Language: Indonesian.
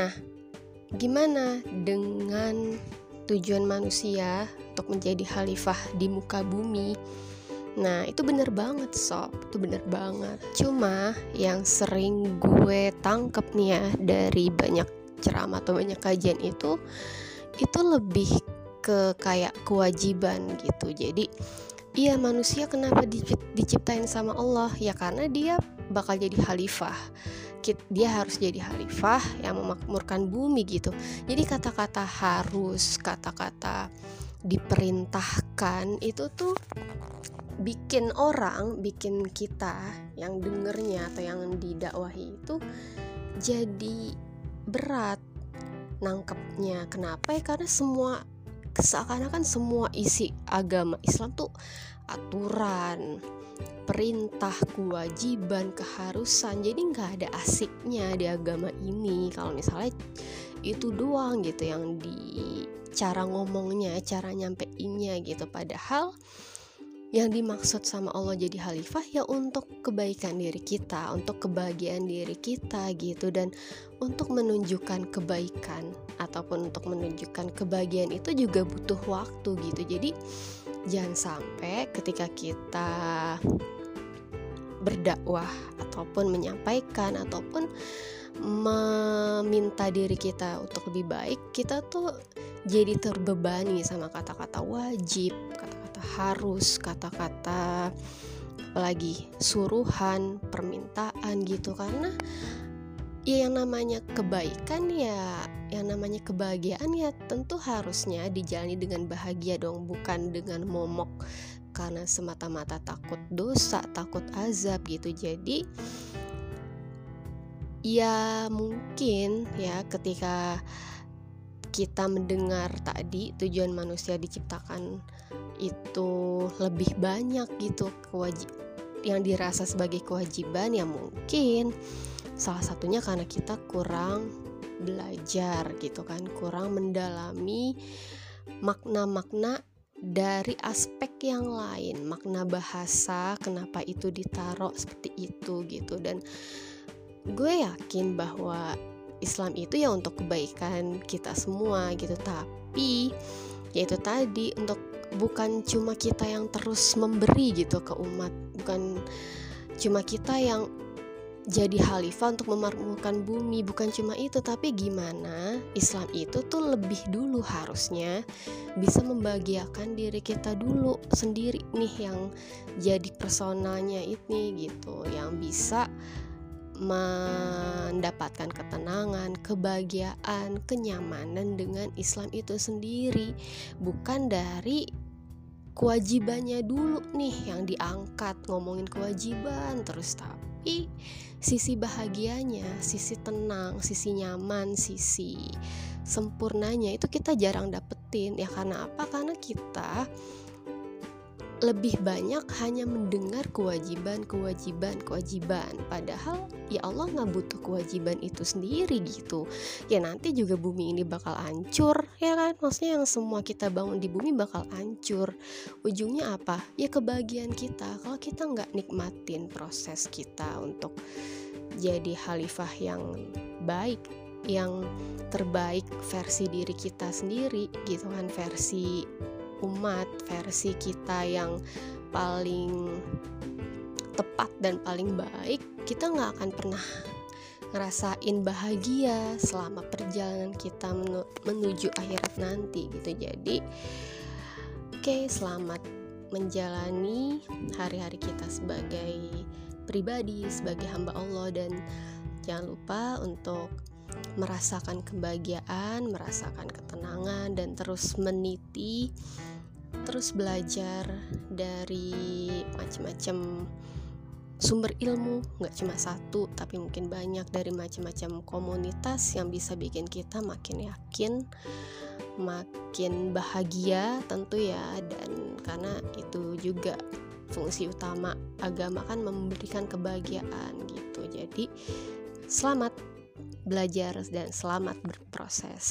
Nah, gimana dengan tujuan manusia untuk menjadi khalifah di muka bumi? Nah, itu bener banget sob, itu bener banget. Cuma yang sering gue tangkep nih ya dari banyak ceramah atau banyak kajian itu, itu lebih ke kayak kewajiban gitu. Jadi, iya manusia kenapa diciptain sama Allah? Ya karena dia bakal jadi khalifah dia harus jadi khalifah yang memakmurkan bumi gitu. Jadi kata-kata harus kata-kata diperintahkan itu tuh bikin orang bikin kita yang dengernya atau yang didakwahi itu jadi berat nangkepnya. Kenapa ya? Karena semua seakan-akan semua isi agama Islam tuh aturan perintah, kewajiban, keharusan. Jadi nggak ada asiknya di agama ini. Kalau misalnya itu doang gitu yang di cara ngomongnya, cara nyampeinnya gitu. Padahal yang dimaksud sama Allah jadi khalifah ya untuk kebaikan diri kita, untuk kebahagiaan diri kita gitu dan untuk menunjukkan kebaikan ataupun untuk menunjukkan kebahagiaan itu juga butuh waktu gitu. Jadi jangan sampai ketika kita berdakwah ataupun menyampaikan ataupun meminta diri kita untuk lebih baik kita tuh jadi terbebani sama kata-kata wajib kata-kata harus kata-kata apalagi suruhan permintaan gitu. Karena ya yang namanya kebaikan ya yang namanya kebahagiaan ya tentu harusnya dijalani dengan bahagia dong bukan dengan momok karena semata-mata takut dosa takut azab gitu. Jadi ya mungkin ya ketika kita mendengar tadi tujuan manusia diciptakan itu lebih banyak gitu kewajib yang dirasa sebagai kewajiban ya mungkin. Salah satunya karena kita kurang belajar gitu kan kurang mendalami makna-makna dari aspek yang lain makna bahasa kenapa itu ditaruh seperti itu gitu. Dan gue yakin bahwa Islam itu ya untuk kebaikan kita semua gitu tapi yaitu tadi untuk bukan cuma kita yang terus memberi gitu ke umat bukan cuma kita yang jadi khalifah untuk memakmurkan bumi bukan cuma itu tapi gimana Islam itu tuh lebih dulu harusnya bisa membahagiakan diri kita dulu sendiri nih yang jadi personalnya ini gitu yang bisa mendapatkan ketenangan, kebahagiaan, kenyamanan dengan Islam itu sendiri, bukan dari kewajibannya dulu nih yang diangkat ngomongin kewajiban terus tapi sisi bahagianya, sisi tenang, sisi nyaman, sisi sempurnanya itu kita jarang dapetin ya karena apa? Karena kita lebih banyak hanya mendengar kewajiban, kewajiban, kewajiban. Padahal ya Allah nggak butuh kewajiban itu sendiri gitu. Ya nanti juga bumi ini bakal hancur, ya kan? Maksudnya yang semua kita bangun di bumi bakal hancur. Ujungnya apa? Ya kebahagiaan kita. Kalau kita nggak nikmatin proses kita untuk jadi khalifah yang baik, yang terbaik versi diri kita sendiri gitu kan versi umat versi kita yang paling tepat dan paling baik kita nggak akan pernah ngerasain bahagia selama perjalanan kita menuju akhirat nanti gitu. Jadi oke okay, selamat menjalani hari-hari kita sebagai pribadi sebagai hamba Allah dan jangan lupa untuk merasakan kebahagiaan, merasakan ketenangan dan terus meniti terus belajar dari macam-macam sumber ilmu nggak cuma satu tapi mungkin banyak dari macam-macam komunitas yang bisa bikin kita makin yakin makin bahagia tentu ya. Dan karena itu juga fungsi utama agama kan memberikan kebahagiaan gitu. Jadi selamat belajar dan selamat berproses